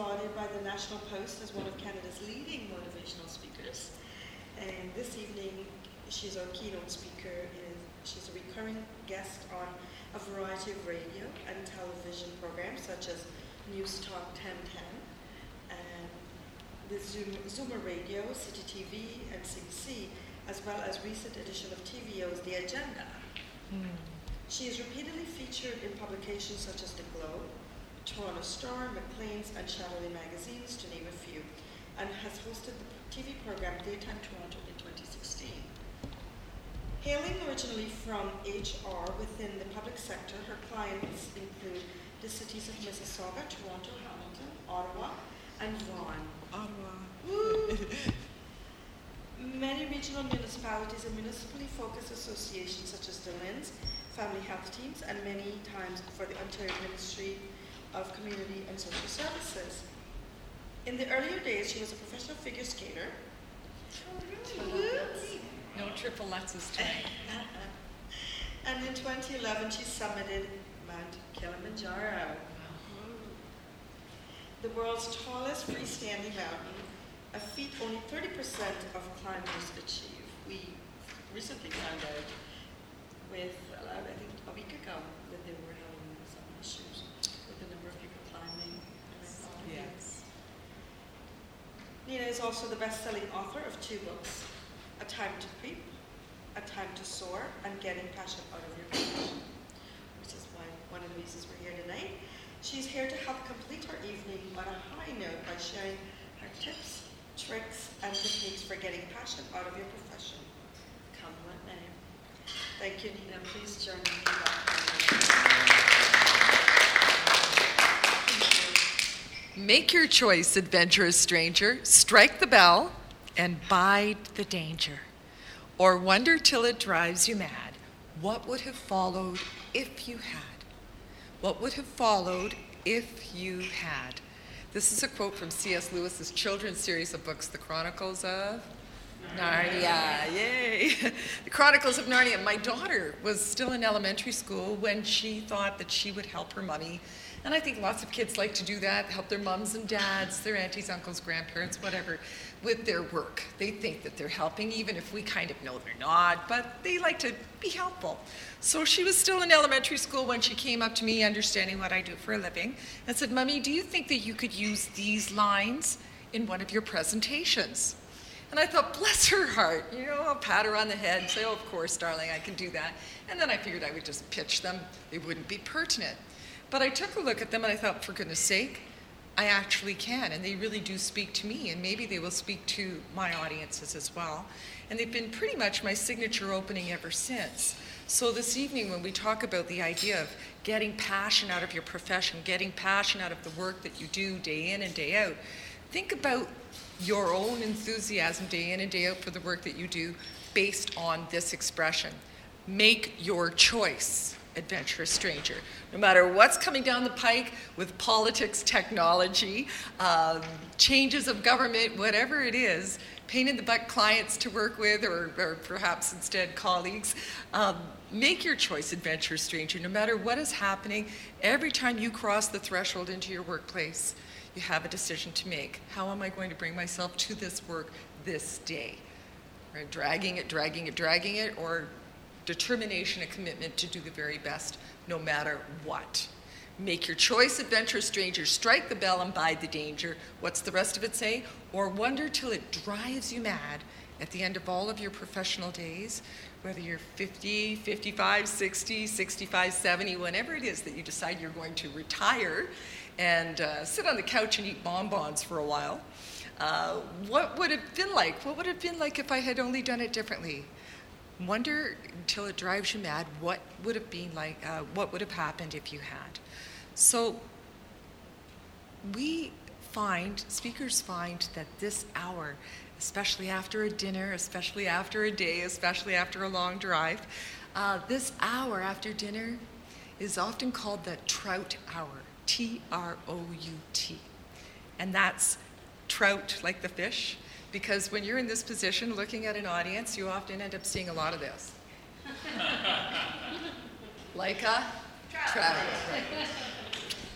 Lauded by the National Post as one of Canada's leading motivational speakers. And this evening, she's our keynote speaker. She's a recurring guest on a variety of radio and television programs such as News Talk 1010, and the Zoom, Zoomer Radio, City TV, and CBC, as well as recent edition of TVO's The Agenda. Hmm. She is repeatedly featured in publications such as The Globe, Toronto Star, Maclean's, and Chatelaine magazines, to name a few, and has hosted the TV program Daytime Toronto in 2016. Hailing originally from HR within the public sector, her clients include the cities of Mississauga, Toronto, Hamilton, Ottawa, and Vaughan. Ottawa. Many regional municipalities and municipally focused associations such as the LHINs, Family Health Teams, and many times for the Ontario Ministry of Community and Social Services. In the earlier days, she was a professional figure skater. No triple Lutzes today. and in 2011, she summited Mount Kilimanjaro, the world's tallest freestanding mountain, a feat only 30% of climbers achieve. We recently found out with, uh, I think, a week ago, that they were having some issues with the number of people climbing. And I thought, Yes. Nina is also the best-selling author of two books, A Time to Creep, A Time to Soar, and Getting Passion Out of Your Profession, which is why one of the reasons we're here tonight. She's here to help complete her evening on a high note by sharing her tips, tricks, and techniques for getting passion out of your profession. Come what may. Thank you, Nina. Please join me. Make your choice, adventurous stranger. Strike the bell and bide the danger. Or wonder till it drives you mad. What would have followed if you had? What would have followed if you had? This is a quote from C.S. Lewis's children's series of books, The Chronicles of Narnia. Yay! the Chronicles of Narnia. My daughter was still in elementary school when she thought that she would help her mummy. And I think lots of kids like to do that, help their mums and dads, their aunties, uncles, grandparents, whatever, with their work. They think that they're helping, even if we kind of know they're not, but they like to be helpful. So she was still in elementary school when she came up to me, understanding what I do for a living, and said, Mummy, do you think that you could use these lines in one of your presentations? And I thought, bless her heart, you know, I'll pat her on the head and say, oh, of course, darling, I can do that. And then I figured I would just pitch them. They wouldn't be pertinent. But I took a look at them and I thought, for goodness sake, I actually can. And they really do speak to me. And maybe they will speak to my audiences as well. And they've been pretty much my signature opening ever since. So this evening, when we talk about the idea of getting passion out of your profession, getting passion out of the work that you do day in and day out, think about your own enthusiasm day in and day out for the work that you do based on this expression. Make your choice, adventurous stranger. No matter what's coming down the pike with politics, technology, um, changes of government, whatever it is, pain in the butt clients to work with, or, or perhaps instead colleagues, um, make your choice, adventurous stranger. No matter what is happening, every time you cross the threshold into your workplace, you have a decision to make. How am I going to bring myself to this work this day? Right? Dragging it, dragging it, dragging it, or determination and commitment to do the very best no matter what. Make your choice, adventurous stranger. Strike the bell and bide the danger. What's the rest of it say? Or wonder till it drives you mad at the end of all of your professional days, whether you're 50, 55, 60, 65, 70, whenever it is that you decide you're going to retire and uh, sit on the couch and eat bonbons for a while. Uh, what would it have been like? What would it have been like if I had only done it differently? Wonder until it drives you mad what would have been like, uh, what would have happened if you had. So we find, speakers find that this hour, especially after a dinner, especially after a day, especially after a long drive, uh, this hour after dinner is often called the trout hour, T R O U T. And that's trout like the fish, because when you're in this position looking at an audience, you often end up seeing a lot of this. like a trout.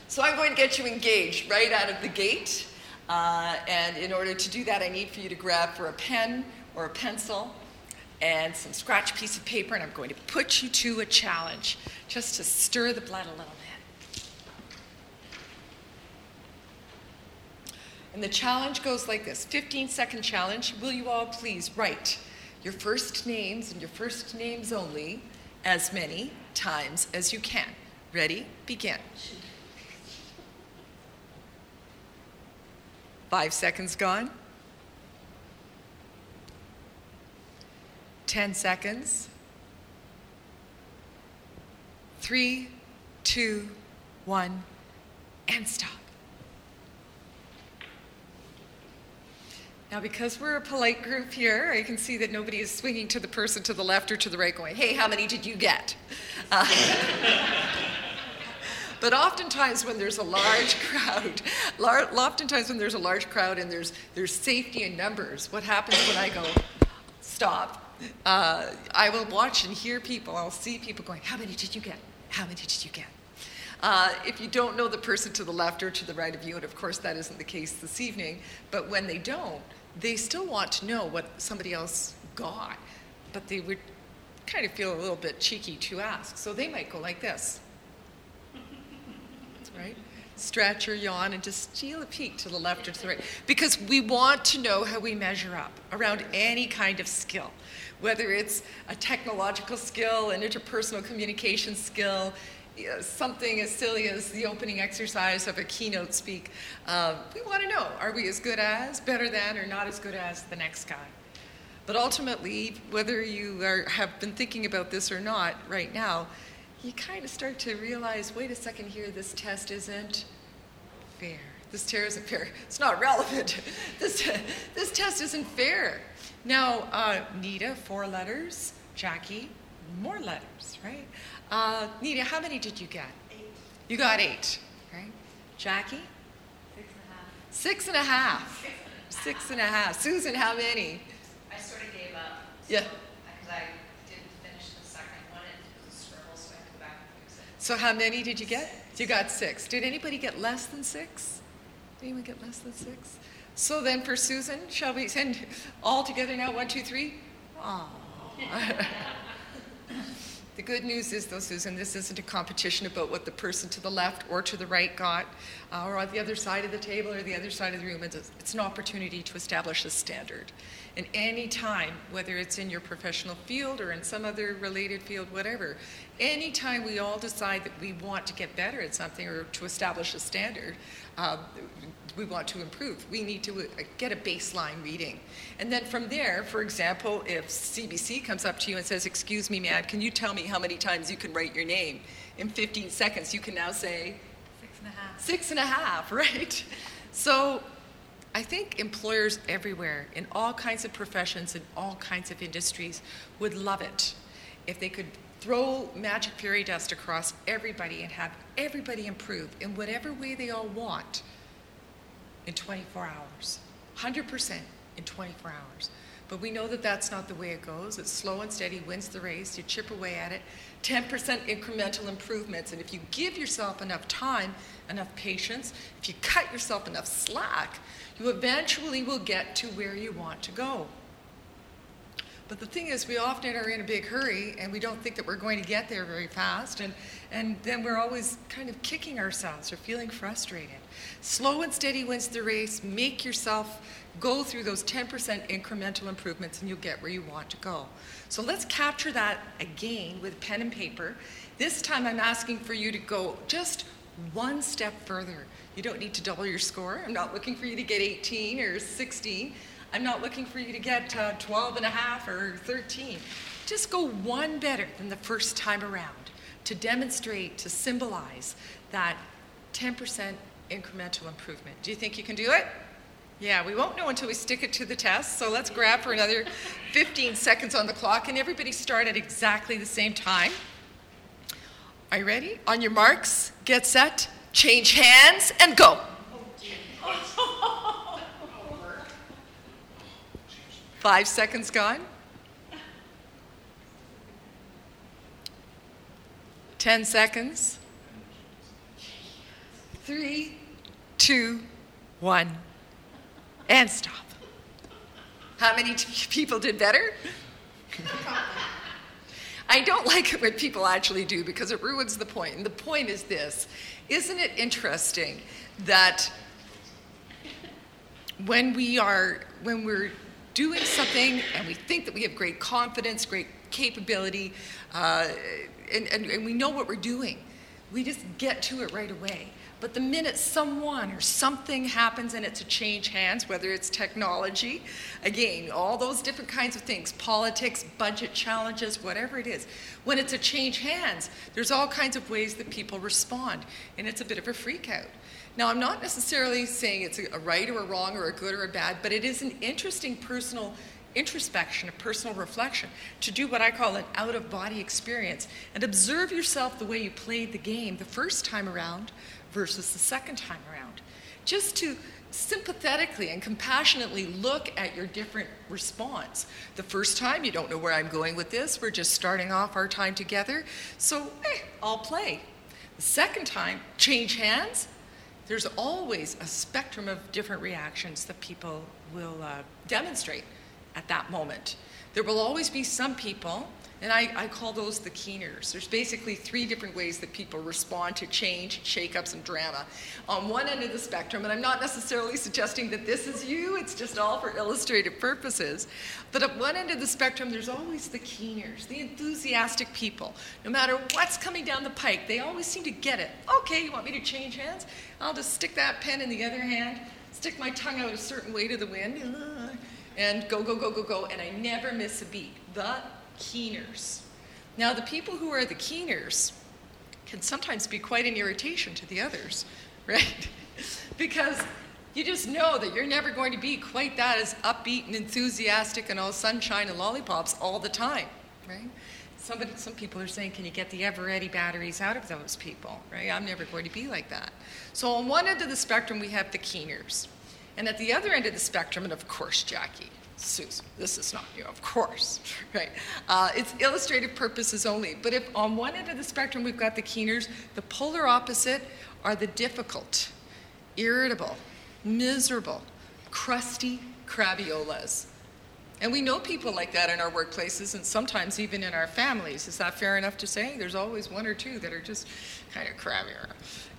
So I'm going to get you engaged right out of the gate. Uh, and in order to do that, I need for you to grab for a pen or a pencil and some scratch piece of paper, and I'm going to put you to a challenge just to stir the blood a little bit. And the challenge goes like this 15 second challenge. Will you all please write your first names and your first names only as many times as you can? Ready? Begin. Five seconds gone. 10 seconds. Three, two, one, and stop. Now, because we're a polite group here, I can see that nobody is swinging to the person to the left or to the right going, hey, how many did you get? Uh, but oftentimes when there's a large crowd, lar- oftentimes when there's a large crowd and there's, there's safety in numbers, what happens when I go, stop, uh, I will watch and hear people, I'll see people going, How many did you get? How many did you get? Uh, if you don't know the person to the left or to the right of you, and of course that isn't the case this evening, but when they don't, they still want to know what somebody else got, but they would kind of feel a little bit cheeky to ask. So they might go like this. right? Stretch or yawn and just steal a peek to the left or to the right. Because we want to know how we measure up around any kind of skill whether it's a technological skill, an interpersonal communication skill, something as silly as the opening exercise of a keynote speak. Uh, we want to know are we as good as, better than, or not as good as the next guy? But ultimately, whether you are, have been thinking about this or not right now, you kind of start to realize wait a second here, this test isn't fair. This test isn't fair. It's not relevant. This, this test isn't fair. Now, uh, Nita, four letters. Jackie, more letters, right? Uh, Nita, how many did you get? Eight. You got eight, right? Jackie? Six and a half. Six and a half. Six and a half. Susan, how many? I sort of gave up. Yeah. Because I didn't finish the second one, it was a scribble, so I had to go back and fix it. So how many did you get? You got six. Did anybody get less than six? Did anyone get less than six? So then for Susan, shall we send all together now? One, two, three? Aww. the good news is, though, Susan, this isn't a competition about what the person to the left or to the right got, uh, or on the other side of the table or the other side of the room. It's, a, it's an opportunity to establish a standard. And any time, whether it's in your professional field or in some other related field, whatever, anytime we all decide that we want to get better at something or to establish a standard, uh, we want to improve. We need to uh, get a baseline reading. And then from there, for example, if CBC comes up to you and says, Excuse me, man, can you tell me how many times you can write your name? In 15 seconds, you can now say, Six and a half. Six and a half, right? So I think employers everywhere, in all kinds of professions, in all kinds of industries, would love it if they could throw magic fairy dust across everybody and have everybody improve in whatever way they all want in 24 hours. 100% in 24 hours. But we know that that's not the way it goes. It's slow and steady wins the race. You chip away at it. 10% incremental improvements. And if you give yourself enough time, enough patience, if you cut yourself enough slack, you eventually will get to where you want to go. But the thing is, we often are in a big hurry and we don't think that we're going to get there very fast. And, and then we're always kind of kicking ourselves or feeling frustrated. Slow and steady wins the race. Make yourself go through those 10% incremental improvements and you'll get where you want to go. So let's capture that again with pen and paper. This time I'm asking for you to go just one step further. You don't need to double your score. I'm not looking for you to get 18 or 16. I'm not looking for you to get uh, 12 and a half or 13. Just go one better than the first time around to demonstrate, to symbolize that 10% incremental improvement. Do you think you can do it? Yeah, we won't know until we stick it to the test. So let's grab for another 15 seconds on the clock and everybody start at exactly the same time. Are you ready? On your marks, get set, change hands, and go. Five seconds gone. Ten seconds. Three, two, one, and stop. How many t- people did better? I don't like it when people actually do because it ruins the point. And the point is this Isn't it interesting that when we are, when we're doing something and we think that we have great confidence, great capability, uh, and, and, and we know what we're doing, we just get to it right away. But the minute someone or something happens and it's a change hands, whether it's technology, again, all those different kinds of things, politics, budget challenges, whatever it is, when it's a change hands, there's all kinds of ways that people respond, and it's a bit of a freak out. Now, I'm not necessarily saying it's a right or a wrong or a good or a bad, but it is an interesting personal introspection, a personal reflection, to do what I call an out of body experience and observe yourself the way you played the game the first time around versus the second time around. Just to sympathetically and compassionately look at your different response. The first time, you don't know where I'm going with this, we're just starting off our time together, so eh, I'll play. The second time, change hands. There's always a spectrum of different reactions that people will uh, demonstrate at that moment. There will always be some people, and I, I, call those the keeners. There's basically three different ways that people respond to change, shakeups, and drama. On one end of the spectrum, and I'm not necessarily suggesting that this is you, it's just all for illustrative purposes. But at one end of the spectrum, there's always the keeners, the enthusiastic people. No matter what's coming down the pike, they always seem to get it. Okay, you want me to change hands? I'll just stick that pen in the other hand, stick my tongue out a certain way to the wind uh, and go, go, go, go, go, and I never miss a beat. The keeners. Now, the people who are the keeners can sometimes be quite an irritation to the others, right? because you just know that you're never going to be quite that as upbeat and enthusiastic and all sunshine and lollipops all the time, right? Somebody, some people are saying, can you get the ever-ready batteries out of those people, right? I'm never going to be like that. So on one end of the spectrum, we have the keeners. And at the other end of the spectrum, and of course, Jackie, Susan, this is not you, of course, right? Uh, it's illustrative purposes only. But if on one end of the spectrum we've got the keeners, the polar opposite are the difficult, irritable, miserable, crusty crabbiolas. And we know people like that in our workplaces and sometimes even in our families. Is that fair enough to say? There's always one or two that are just kind of crabby.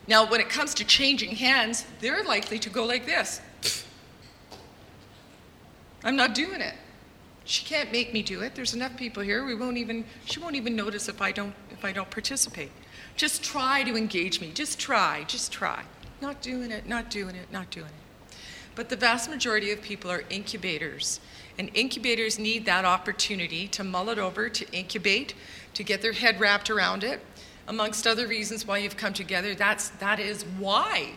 Now, when it comes to changing hands, they're likely to go like this. I'm not doing it. She can't make me do it. There's enough people here. We won't even she won't even notice if I don't if I don't participate. Just try to engage me. Just try. Just try. Not doing it, not doing it, not doing it. But the vast majority of people are incubators. And incubators need that opportunity to mull it over, to incubate, to get their head wrapped around it. Amongst other reasons why you've come together, that's, that is why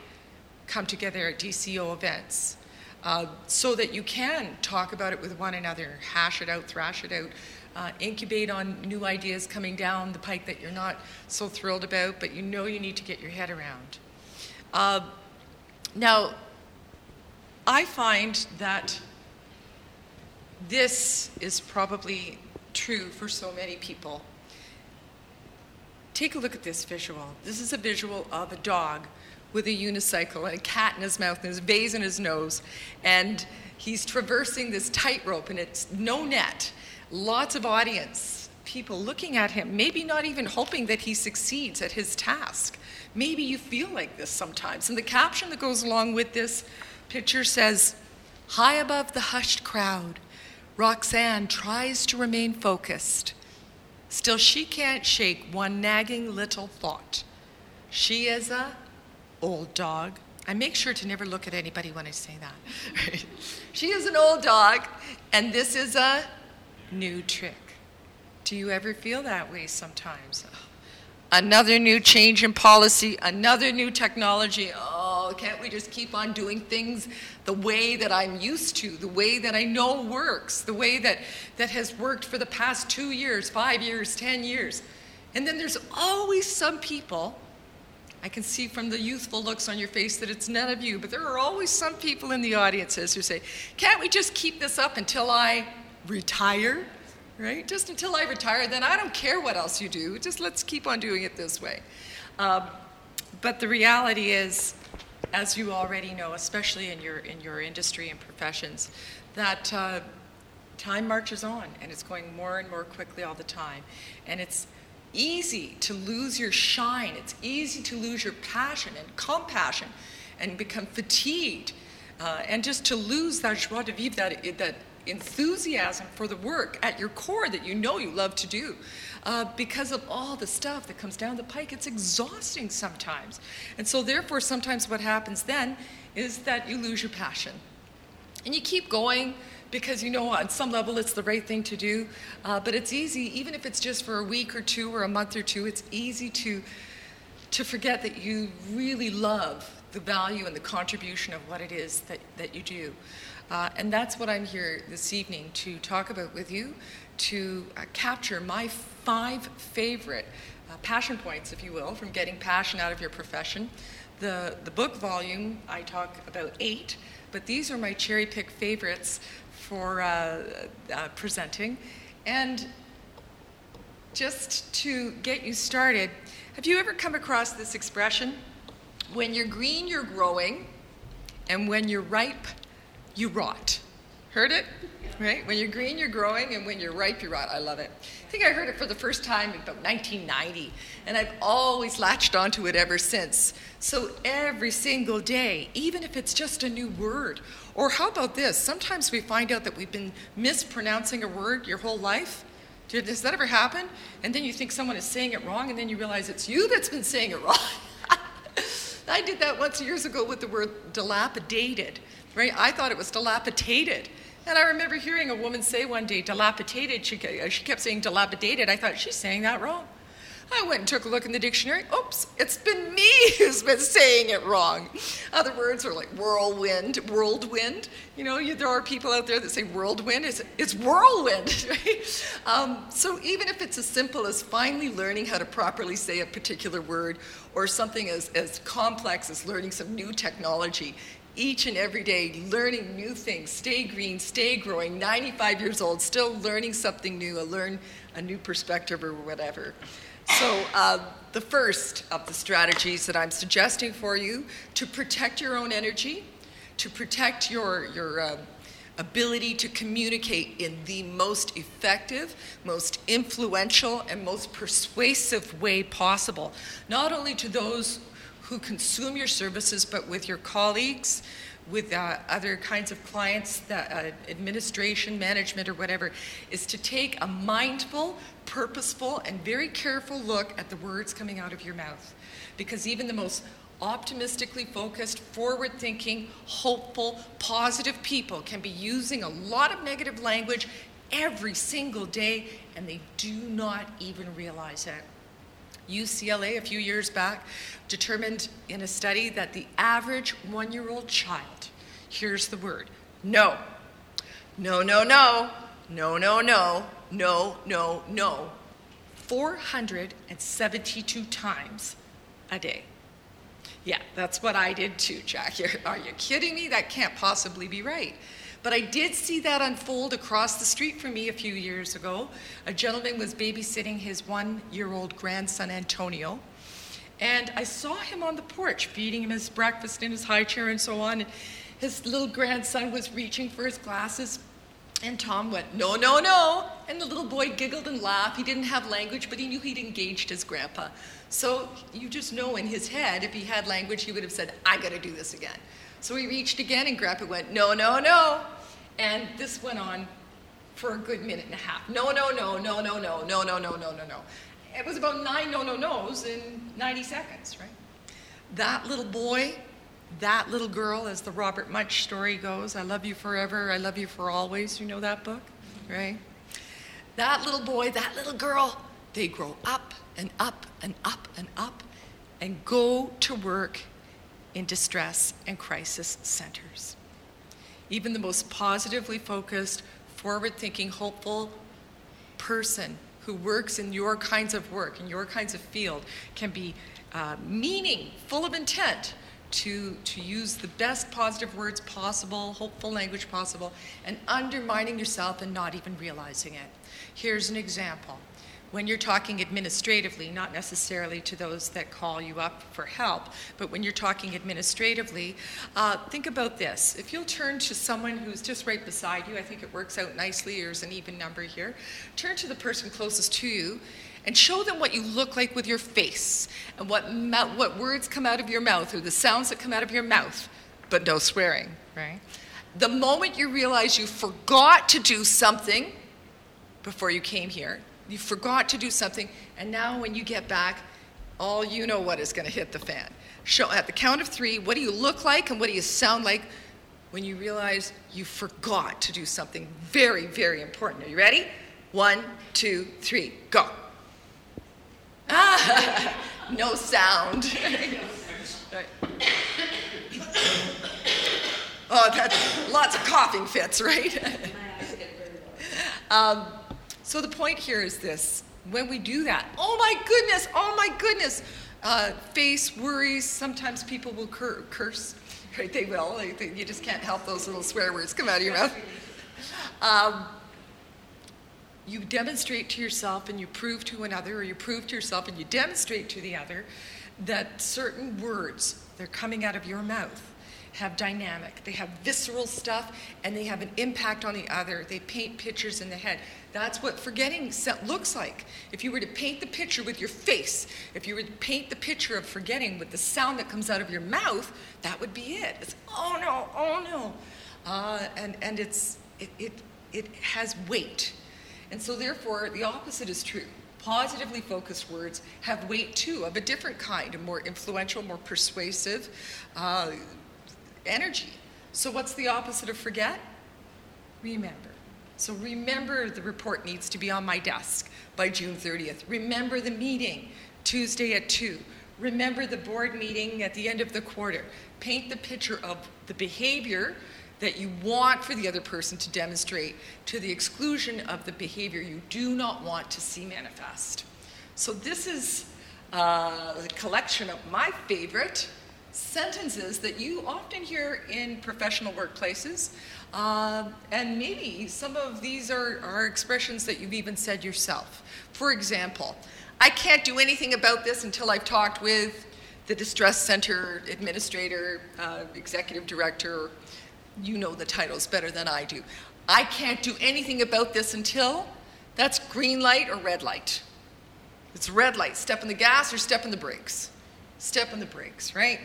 come together at DCO events uh, so that you can talk about it with one another, hash it out, thrash it out, uh, incubate on new ideas coming down the pike that you're not so thrilled about, but you know you need to get your head around. Uh, now, I find that this is probably true for so many people. Take a look at this visual. This is a visual of a dog with a unicycle and a cat in his mouth and his vase in his nose. And he's traversing this tightrope, and it's no net. Lots of audience, people looking at him, maybe not even hoping that he succeeds at his task. Maybe you feel like this sometimes. And the caption that goes along with this picture says, High above the hushed crowd, Roxanne tries to remain focused. Still, she can't shake one nagging little thought. She is a old dog. I make sure to never look at anybody when I say that. she is an old dog, and this is a new trick. Do you ever feel that way sometimes? Another new change in policy, another new technology. Oh, can't we just keep on doing things the way that I'm used to, the way that I know works, the way that, that has worked for the past two years, five years, ten years? And then there's always some people I can see from the youthful looks on your face that it's none of you, but there are always some people in the audiences who say, Can't we just keep this up until I retire? Right? Just until I retire, then I don't care what else you do. Just let's keep on doing it this way. Um, but the reality is, as you already know, especially in your, in your industry and professions, that uh, time marches on and it's going more and more quickly all the time. And it's easy to lose your shine. It's easy to lose your passion and compassion and become fatigued uh, and just to lose that joie de vivre, that, that enthusiasm for the work at your core that you know you love to do. Uh, because of all the stuff that comes down the pike, it's exhausting sometimes. And so, therefore, sometimes what happens then is that you lose your passion. And you keep going because you know on some level it's the right thing to do. Uh, but it's easy, even if it's just for a week or two or a month or two, it's easy to, to forget that you really love the value and the contribution of what it is that, that you do. Uh, and that's what I'm here this evening to talk about with you, to uh, capture my five favorite uh, passion points, if you will, from getting passion out of your profession. The, the book volume, I talk about eight, but these are my cherry pick favorites for uh, uh, presenting. And just to get you started, have you ever come across this expression? When you're green, you're growing, and when you're ripe, you rot. Heard it? Right? When you're green, you're growing, and when you're ripe, you rot. I love it. I think I heard it for the first time in about 1990, and I've always latched onto it ever since. So every single day, even if it's just a new word, or how about this? Sometimes we find out that we've been mispronouncing a word your whole life. Does that ever happen? And then you think someone is saying it wrong, and then you realize it's you that's been saying it wrong. I did that once years ago with the word dilapidated, right? I thought it was dilapidated. And I remember hearing a woman say one day, dilapidated. She, she kept saying dilapidated. I thought, she's saying that wrong. I went and took a look in the dictionary. Oops, it's been me who's been saying it wrong. Other words are like whirlwind, whirlwind. You know, you, there are people out there that say whirlwind. It's, it's whirlwind, right? Um, so even if it's as simple as finally learning how to properly say a particular word, or something as, as complex as learning some new technology, each and every day learning new things, stay green, stay growing, 95 years old, still learning something new, a learn a new perspective or whatever. So, uh, the first of the strategies that I'm suggesting for you to protect your own energy, to protect your, your uh, ability to communicate in the most effective, most influential, and most persuasive way possible, not only to those who consume your services, but with your colleagues, with uh, other kinds of clients, that, uh, administration, management, or whatever, is to take a mindful, purposeful, and very careful look at the words coming out of your mouth. Because even the most optimistically focused, forward thinking, hopeful, positive people can be using a lot of negative language every single day, and they do not even realize it. UCLA a few years back determined in a study that the average one year old child hears the word no, no, no, no, no, no, no, no, no, no, 472 times a day. Yeah, that's what I did too, Jack. Are you kidding me? That can't possibly be right. But I did see that unfold across the street from me a few years ago. A gentleman was babysitting his one year old grandson, Antonio. And I saw him on the porch feeding him his breakfast in his high chair and so on. And his little grandson was reaching for his glasses. And Tom went, No, no, no. And the little boy giggled and laughed. He didn't have language, but he knew he'd engaged his grandpa. So you just know in his head, if he had language, he would have said, I gotta do this again. So he reached again, and Grandpa went, No, no, no. And this went on for a good minute and a half. No, no, no, no, no, no, no, no, no, no, no, no. It was about nine no, no, no's in 90 seconds, right? That little boy, that little girl, as the Robert Munsch story goes, I love you forever, I love you for always. You know that book, right? That little boy, that little girl, they grow up and up and up and up and go to work in distress and crisis centers. Even the most positively focused, forward thinking, hopeful person who works in your kinds of work, in your kinds of field, can be uh, meaning, full of intent to, to use the best positive words possible, hopeful language possible, and undermining yourself and not even realizing it. Here's an example when you're talking administratively, not necessarily to those that call you up for help, but when you're talking administratively, uh, think about this. If you'll turn to someone who's just right beside you, I think it works out nicely, there's an even number here. Turn to the person closest to you and show them what you look like with your face and what, what words come out of your mouth or the sounds that come out of your mouth, but no swearing, right? The moment you realize you forgot to do something before you came here, you forgot to do something, and now when you get back, all you know what is going to hit the fan. Show at the count of three, what do you look like and what do you sound like when you realize you forgot to do something very, very important. Are you ready? One, two, three, go. Ah, no sound. oh, that's lots of coughing fits, right? um, so the point here is this when we do that, oh my goodness, oh my goodness, uh, face worries, sometimes people will cur- curse, right? They will. They, they, you just can't help those little swear words come out of your mouth. Um, you demonstrate to yourself and you prove to another, or you prove to yourself and you demonstrate to the other that certain words, they're coming out of your mouth have dynamic, they have visceral stuff, and they have an impact on the other. They paint pictures in the head. That's what forgetting looks like. If you were to paint the picture with your face, if you were to paint the picture of forgetting with the sound that comes out of your mouth, that would be it. It's, oh no, oh no. Uh, and and it's, it, it, it has weight. And so, therefore, the opposite is true. Positively focused words have weight too, of a different kind, a more influential, more persuasive uh, energy. So, what's the opposite of forget? Remember. So remember the report needs to be on my desk by June 30th. Remember the meeting Tuesday at 2. Remember the board meeting at the end of the quarter. Paint the picture of the behavior that you want for the other person to demonstrate to the exclusion of the behavior you do not want to see manifest. So, this is uh, a collection of my favorite sentences that you often hear in professional workplaces. Uh, and maybe some of these are, are expressions that you've even said yourself. For example, I can't do anything about this until I've talked with the distress center administrator, uh, executive director. You know the titles better than I do. I can't do anything about this until that's green light or red light. It's red light. Step on the gas or step on the brakes. Step on the brakes, right?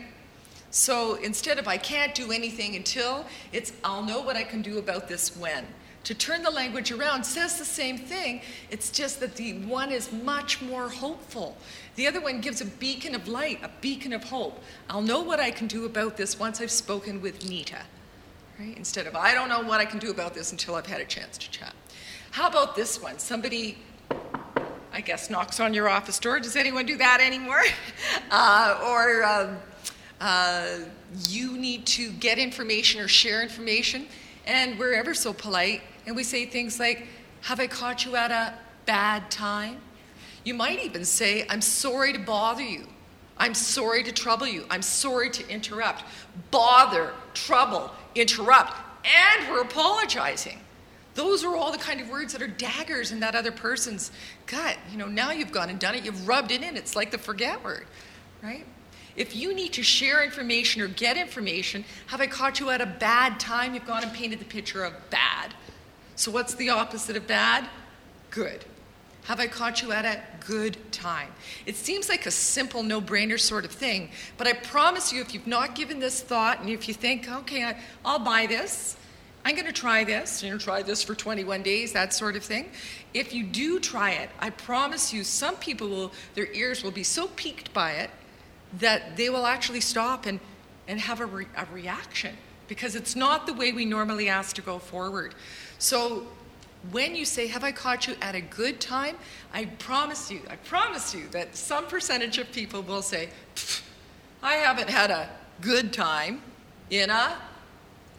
So instead of I can't do anything until, it's I'll know what I can do about this when. To turn the language around says the same thing, it's just that the one is much more hopeful. The other one gives a beacon of light, a beacon of hope. I'll know what I can do about this once I've spoken with Nita. Right? Instead of I don't know what I can do about this until I've had a chance to chat. How about this one? Somebody I guess knocks on your office door. Does anyone do that anymore? Uh, or um, uh, you need to get information or share information, and we're ever so polite, and we say things like, Have I caught you at a bad time? You might even say, I'm sorry to bother you. I'm sorry to trouble you. I'm sorry to interrupt. Bother, trouble, interrupt, and we're apologizing. Those are all the kind of words that are daggers in that other person's gut. You know, now you've gone and done it, you've rubbed it in. It's like the forget word, right? If you need to share information or get information, have I caught you at a bad time? You've gone and painted the picture of bad. So, what's the opposite of bad? Good. Have I caught you at a good time? It seems like a simple no brainer sort of thing, but I promise you, if you've not given this thought and if you think, okay, I, will buy this, I'm going to try this, you know, try this for 21 days, that sort of thing. If you do try it, I promise you, some people will, their ears will be so piqued by it that they will actually stop and, and have a, re- a reaction because it's not the way we normally ask to go forward. So when you say, Have I caught you at a good time? I promise you, I promise you that some percentage of people will say, I haven't had a good time in a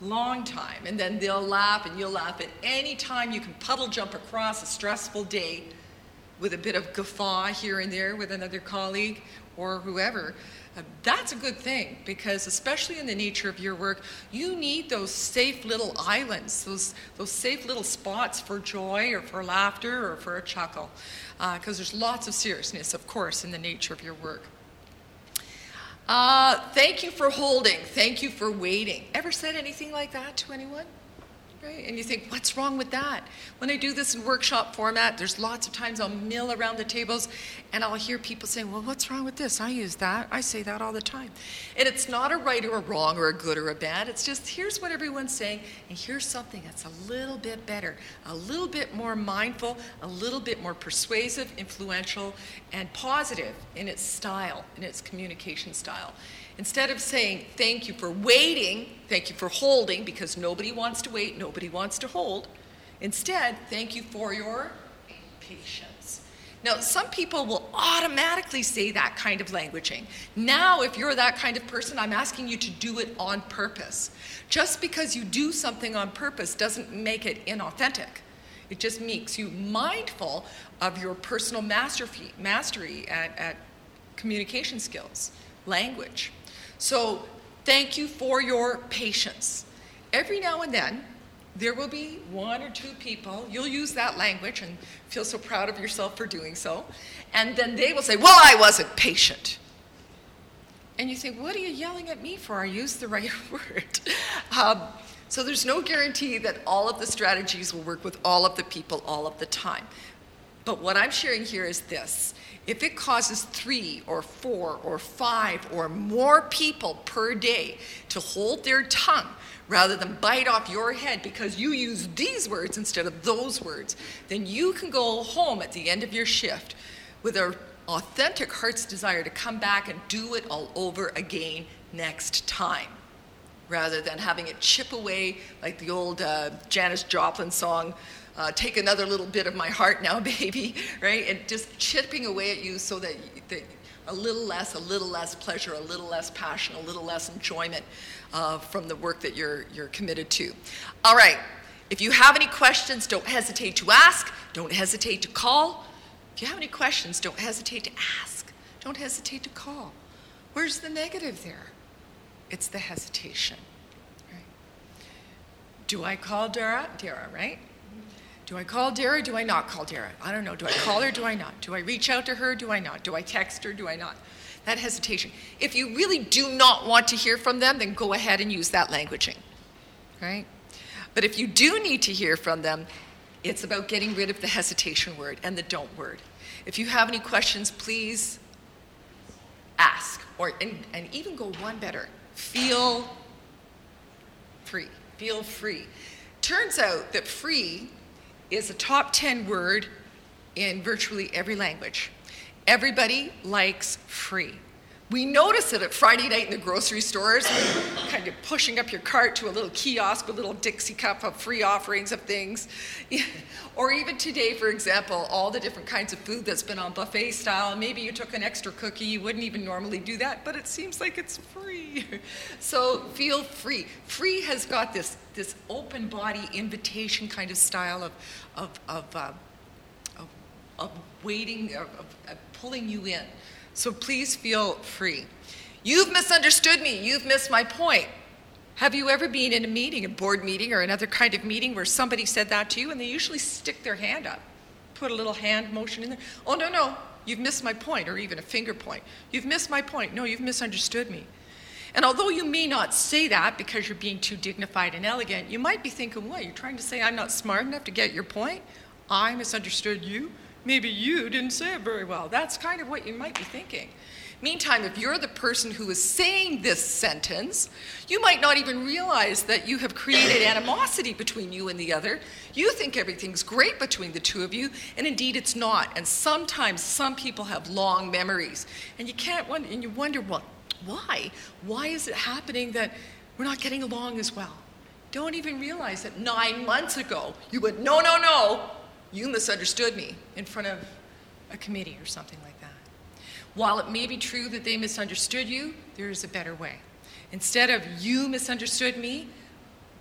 long time. And then they'll laugh and you'll laugh at any time you can puddle jump across a stressful day with a bit of guffaw here and there with another colleague or whoever. Uh, that's a good thing because, especially in the nature of your work, you need those safe little islands, those, those safe little spots for joy or for laughter or for a chuckle. Because uh, there's lots of seriousness, of course, in the nature of your work. Uh, thank you for holding. Thank you for waiting. Ever said anything like that to anyone? Right? And you think, what's wrong with that? When I do this in workshop format, there's lots of times I'll mill around the tables and I'll hear people saying, well, what's wrong with this? I use that. I say that all the time. And it's not a right or a wrong or a good or a bad. It's just here's what everyone's saying, and here's something that's a little bit better, a little bit more mindful, a little bit more persuasive, influential, and positive in its style, in its communication style. Instead of saying, thank you for waiting, thank you for holding, because nobody wants to wait, nobody wants to hold, instead, thank you for your patience. Now, some people will automatically say that kind of languaging. Now, if you're that kind of person, I'm asking you to do it on purpose. Just because you do something on purpose doesn't make it inauthentic. It just makes you mindful of your personal mastery at, at communication skills, language. So thank you for your patience. Every now and then, there will be one or two people, you'll use that language and feel so proud of yourself for doing so, and then they will say, Well, I wasn't patient. And you think, What are you yelling at me for? I used the right word. Um, so there's no guarantee that all of the strategies will work with all of the people all of the time. But what I'm sharing here is this if it causes three or four or five or more people per day to hold their tongue rather than bite off your head because you use these words instead of those words, then you can go home at the end of your shift with an authentic heart's desire to come back and do it all over again next time rather than having it chip away like the old uh, Janis Joplin song uh, take another little bit of my heart now, baby, right? And just chipping away at you so that, that a little less, a little less pleasure, a little less passion, a little less enjoyment uh, from the work that you're, you're committed to. All right, if you have any questions, don't hesitate to ask, don't hesitate to call. If you have any questions, don't hesitate to ask, don't hesitate to call. Where's the negative there? It's the hesitation. Right? Do I call Dara? Dara, right? Do I call Dara? Do I not call Dara? I don't know. Do I call her? Or do I not? Do I reach out to her? Do I not? Do I text her? Do I not? That hesitation. If you really do not want to hear from them, then go ahead and use that languaging, right? But if you do need to hear from them, it's about getting rid of the hesitation word and the don't word. If you have any questions, please ask, or and, and even go one better. Feel free. Feel free. Turns out that free is a top 10 word in virtually every language. Everybody likes free. We notice it at Friday night in the grocery stores, kind of pushing up your cart to a little kiosk with a little Dixie cup of free offerings of things. or even today, for example, all the different kinds of food that's been on buffet style. Maybe you took an extra cookie, you wouldn't even normally do that, but it seems like it's free. so feel free. Free has got this, this open body invitation kind of style of, of, of, uh, of, of waiting, of, of pulling you in. So please feel free. You've misunderstood me. You've missed my point. Have you ever been in a meeting, a board meeting, or another kind of meeting where somebody said that to you and they usually stick their hand up, put a little hand motion in there? Oh, no, no, you've missed my point, or even a finger point. You've missed my point. No, you've misunderstood me. And although you may not say that because you're being too dignified and elegant, you might be thinking, what, you're trying to say I'm not smart enough to get your point? I misunderstood you? Maybe you didn't say it very well. That's kind of what you might be thinking. Meantime, if you're the person who is saying this sentence, you might not even realize that you have created animosity between you and the other. You think everything's great between the two of you, and indeed it's not. And sometimes some people have long memories, and you can't wonder, and you wonder, well, why? Why is it happening that we're not getting along as well? Don't even realize that nine months ago you went, no, no, no, you misunderstood me in front of a committee or something like that. While it may be true that they misunderstood you, there is a better way. Instead of you misunderstood me,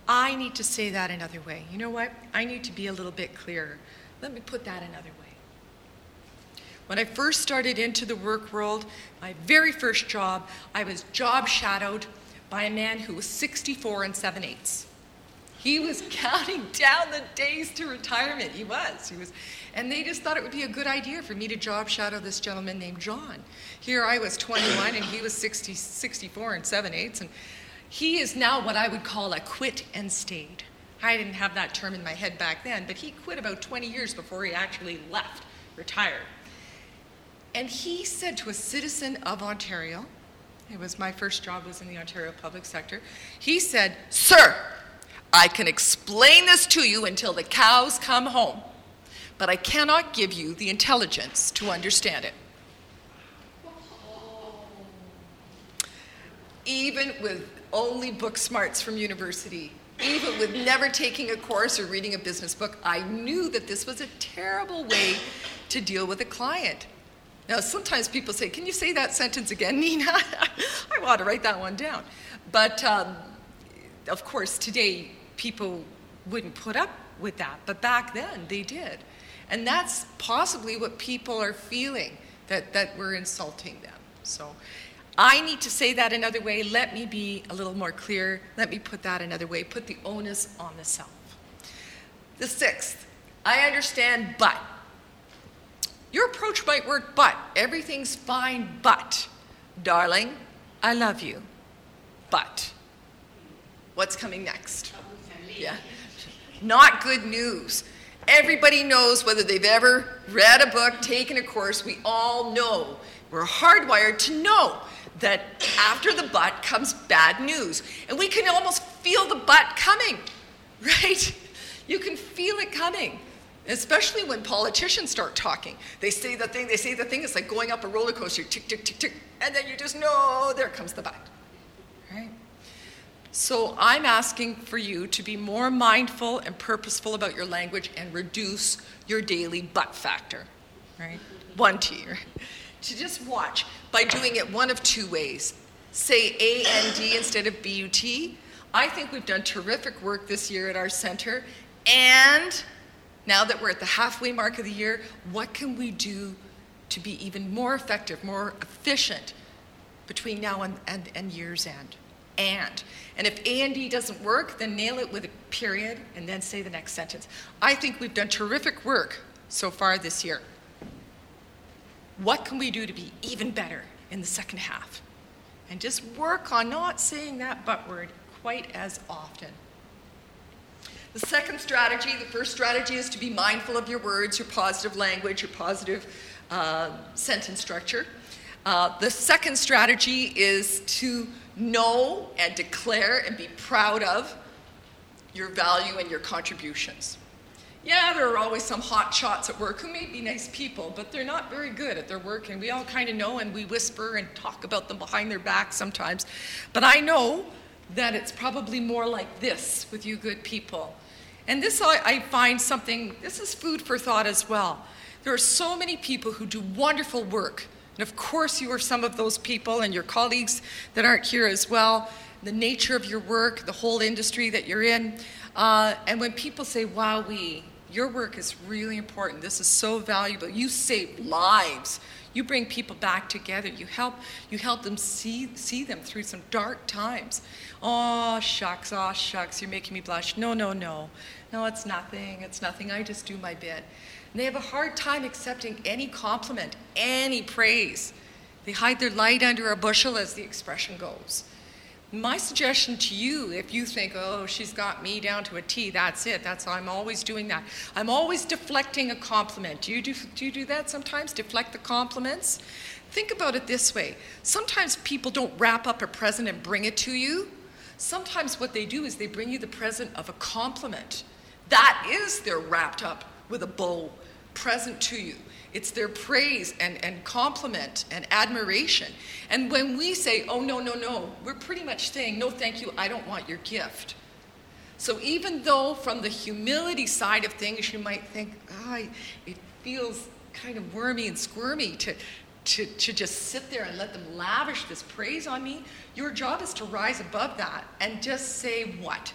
I need to say that another way. You know what? I need to be a little bit clearer. Let me put that another way. When I first started into the work world, my very first job, I was job shadowed by a man who was 64 and 7 eighths. He was counting down the days to retirement. He was. He was. And they just thought it would be a good idea for me to job shadow this gentleman named John. Here I was 21 and he was 60, 64 and 7 eighths. And he is now what I would call a quit and stayed. I didn't have that term in my head back then, but he quit about 20 years before he actually left, retired. And he said to a citizen of Ontario, it was my first job was in the Ontario public sector. He said, "Sir, I can explain this to you until the cows come home, but I cannot give you the intelligence to understand it." Even with only book smarts from university, even with never taking a course or reading a business book, I knew that this was a terrible way to deal with a client. Now, sometimes people say, Can you say that sentence again, Nina? I want to write that one down. But um, of course, today people wouldn't put up with that, but back then they did. And that's possibly what people are feeling that, that we're insulting them. So I need to say that another way. Let me be a little more clear. Let me put that another way. Put the onus on the self. The sixth, I understand, but. Your approach might work, but everything's fine, but. Darling, I love you, but. What's coming next? Yeah. Not good news. Everybody knows whether they've ever read a book, taken a course, we all know. We're hardwired to know that after the but comes bad news. And we can almost feel the but coming, right? You can feel it coming. Especially when politicians start talking. They say the thing, they say the thing, it's like going up a roller coaster, tick, tick, tick, tick, and then you just know there comes the but. So I'm asking for you to be more mindful and purposeful about your language and reduce your daily but factor. Right? One T? To just watch by doing it one of two ways. Say A N D instead of B U T. I think we've done terrific work this year at our center, and now that we're at the halfway mark of the year, what can we do to be even more effective, more efficient between now and, and, and year's end? And. And if A and D doesn't work, then nail it with a period and then say the next sentence. I think we've done terrific work so far this year. What can we do to be even better in the second half? And just work on not saying that but word quite as often. The second strategy, the first strategy is to be mindful of your words, your positive language, your positive uh, sentence structure. Uh, the second strategy is to know and declare and be proud of your value and your contributions. Yeah, there are always some hot shots at work who may be nice people, but they're not very good at their work, and we all kind of know and we whisper and talk about them behind their back sometimes. But I know that it's probably more like this with you good people. And this I, I find something, this is food for thought as well. There are so many people who do wonderful work. And of course, you are some of those people and your colleagues that aren't here as well. The nature of your work, the whole industry that you're in. Uh, and when people say, wow, we, your work is really important, this is so valuable, you save lives. You bring people back together. You help, you help them see, see them through some dark times. Oh, shucks, oh, shucks, you're making me blush. No, no, no. No, it's nothing. It's nothing. I just do my bit. And they have a hard time accepting any compliment, any praise. They hide their light under a bushel, as the expression goes. My suggestion to you, if you think, oh, she's got me down to a T, that's it. That's I'm always doing that. I'm always deflecting a compliment. Do you do, do you do that sometimes? Deflect the compliments? think about it this way sometimes people don't wrap up a present and bring it to you. Sometimes what they do is they bring you the present of a compliment. That is their wrapped up with a bow present to you. It's their praise and, and compliment and admiration. And when we say, oh, no, no, no, we're pretty much saying, no, thank you, I don't want your gift. So even though from the humility side of things you might think, oh, it feels kind of wormy and squirmy to, to, to just sit there and let them lavish this praise on me, your job is to rise above that and just say what?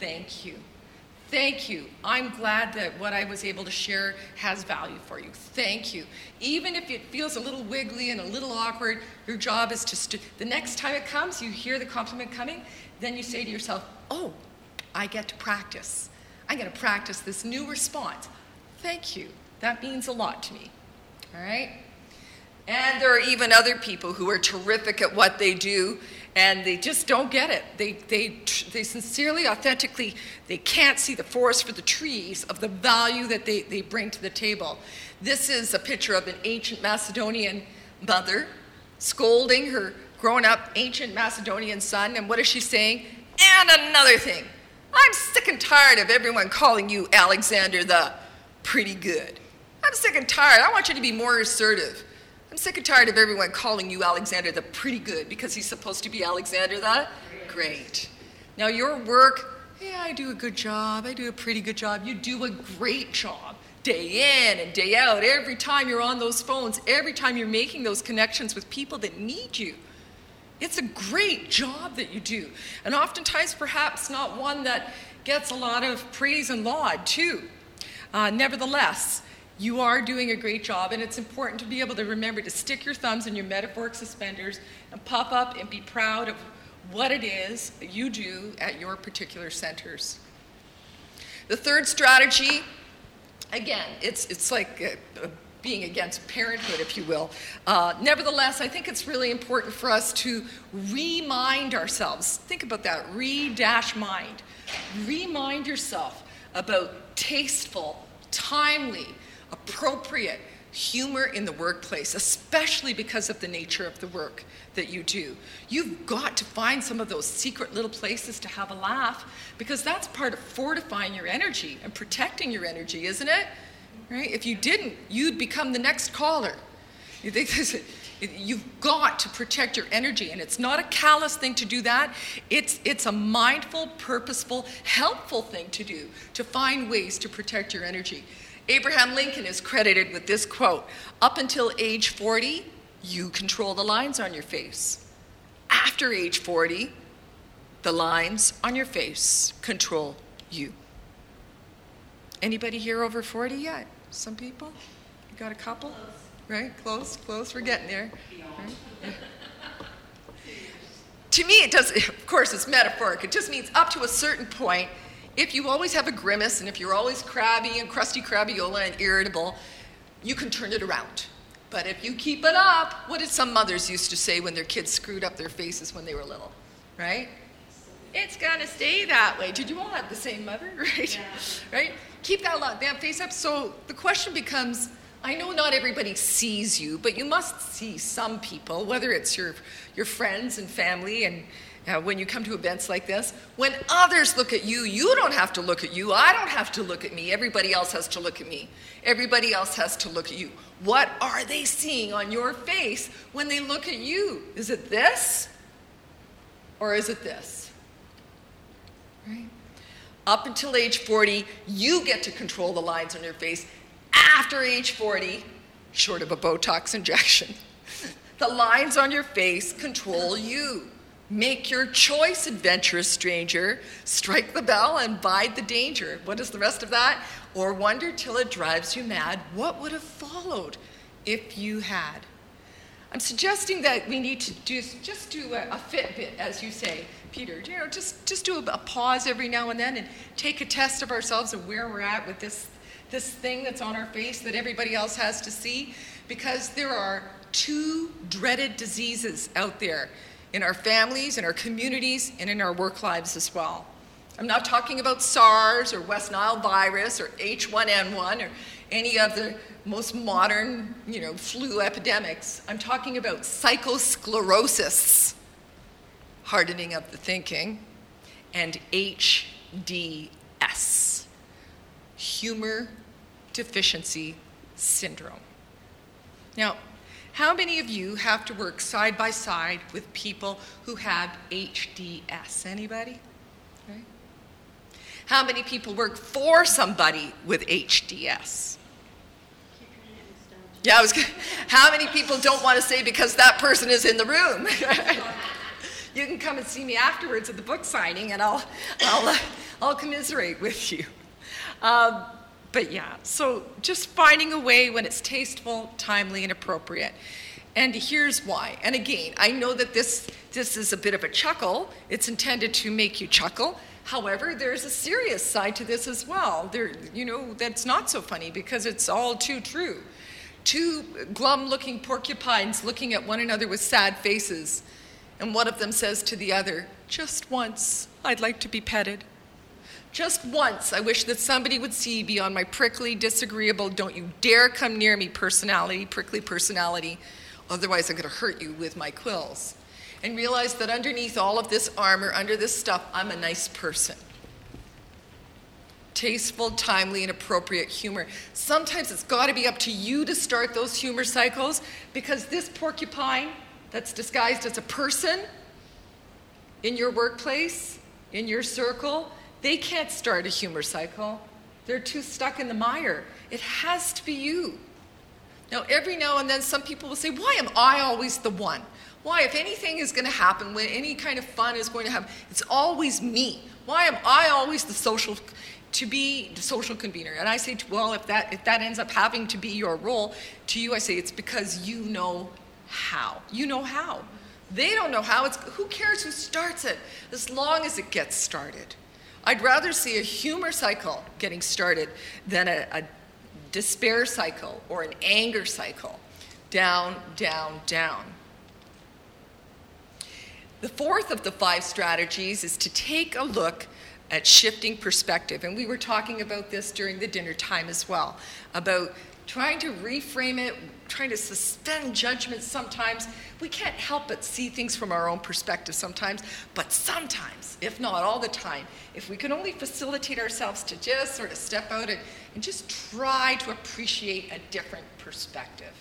Thank you. Thank you. I'm glad that what I was able to share has value for you. Thank you. Even if it feels a little wiggly and a little awkward, your job is to, st- the next time it comes, you hear the compliment coming, then you say to yourself, oh, I get to practice. I'm going to practice this new response. Thank you. That means a lot to me. All right? And there are even other people who are terrific at what they do and they just don't get it. They, they, they sincerely, authentically, they can't see the forest for the trees of the value that they, they bring to the table. This is a picture of an ancient Macedonian mother scolding her grown up ancient Macedonian son. And what is she saying? And another thing I'm sick and tired of everyone calling you Alexander the pretty good. I'm sick and tired. I want you to be more assertive. Sick and tired of everyone calling you Alexander the pretty good because he's supposed to be Alexander the great. Now, your work, yeah, I do a good job. I do a pretty good job. You do a great job day in and day out. Every time you're on those phones, every time you're making those connections with people that need you. It's a great job that you do. And oftentimes, perhaps not one that gets a lot of praise and laud, too. Uh, nevertheless, you are doing a great job, and it's important to be able to remember to stick your thumbs in your metaphoric suspenders and pop up and be proud of what it is you do at your particular centers. The third strategy, again, it's, it's like a, a being against parenthood, if you will. Uh, nevertheless, I think it's really important for us to remind ourselves. Think about that re dash mind. Remind yourself about tasteful, timely, appropriate humor in the workplace, especially because of the nature of the work that you do. You've got to find some of those secret little places to have a laugh because that's part of fortifying your energy and protecting your energy, isn't it? Right? If you didn't, you'd become the next caller. You've got to protect your energy, and it's not a callous thing to do that. It's, it's a mindful, purposeful, helpful thing to do to find ways to protect your energy. Abraham Lincoln is credited with this quote Up until age 40, you control the lines on your face. After age 40, the lines on your face control you. Anybody here over 40 yet? Some people? You got a couple? Right? Close, close. We're getting there. To me, it does, of course, it's metaphoric. It just means up to a certain point, if you always have a grimace and if you're always crabby and crusty crabiola and irritable, you can turn it around. But if you keep it up, what did some mothers used to say when their kids screwed up their faces when they were little? Right? It's gonna stay that way. Did you all have the same mother? Right? Yeah. Right? Keep that, that face up. So the question becomes I know not everybody sees you, but you must see some people, whether it's your, your friends and family and uh, when you come to events like this, when others look at you, you don't have to look at you. I don't have to look at me. Everybody else has to look at me. Everybody else has to look at you. What are they seeing on your face when they look at you? Is it this? Or is it this? Right? Up until age 40, you get to control the lines on your face. After age 40, short of a Botox injection, the lines on your face control you. Make your choice, adventurous stranger. Strike the bell and bide the danger. What is the rest of that? Or wonder till it drives you mad. What would have followed if you had? I'm suggesting that we need to do, just do a, a Fitbit, as you say, Peter. You know, just, just do a, a pause every now and then and take a test of ourselves of where we're at with this, this thing that's on our face that everybody else has to see. Because there are two dreaded diseases out there in our families, in our communities, and in our work lives as well. I'm not talking about SARS or West Nile virus or H1N1 or any of the most modern, you know, flu epidemics. I'm talking about psychosclerosis, hardening of the thinking, and HDS, humor deficiency syndrome. Now, how many of you have to work side by side with people who have HDS? Anybody? Okay. How many people work for somebody with HDS? Yeah, I was. How many people don't want to say because that person is in the room? you can come and see me afterwards at the book signing, and I'll, I'll, uh, I'll commiserate with you. Um, but yeah, so just finding a way when it's tasteful, timely, and appropriate. And here's why. And again, I know that this this is a bit of a chuckle. It's intended to make you chuckle. However, there's a serious side to this as well. There, you know, that's not so funny because it's all too true two glum looking porcupines looking at one another with sad faces. And one of them says to the other, Just once, I'd like to be petted. Just once, I wish that somebody would see beyond my prickly, disagreeable, don't you dare come near me personality, prickly personality, otherwise I'm going to hurt you with my quills. And realize that underneath all of this armor, under this stuff, I'm a nice person tasteful, timely, and appropriate humor. Sometimes it's got to be up to you to start those humor cycles because this porcupine that's disguised as a person in your workplace, in your circle, they can't start a humor cycle. They're too stuck in the mire. It has to be you. Now, every now and then, some people will say, Why am I always the one? Why, if anything is going to happen, when any kind of fun is going to happen, it's always me. Why am I always the social to be the social convener. And I say, well, if that, if that ends up having to be your role, to you I say, it's because you know how. You know how. They don't know how. It's, who cares who starts it, as long as it gets started. I'd rather see a humor cycle getting started than a, a despair cycle or an anger cycle. Down, down, down. The fourth of the five strategies is to take a look at shifting perspective. And we were talking about this during the dinner time as well about trying to reframe it, trying to suspend judgment sometimes. We can't help but see things from our own perspective sometimes, but sometimes, if not all the time, if we can only facilitate ourselves to just sort of step out and, and just try to appreciate a different perspective.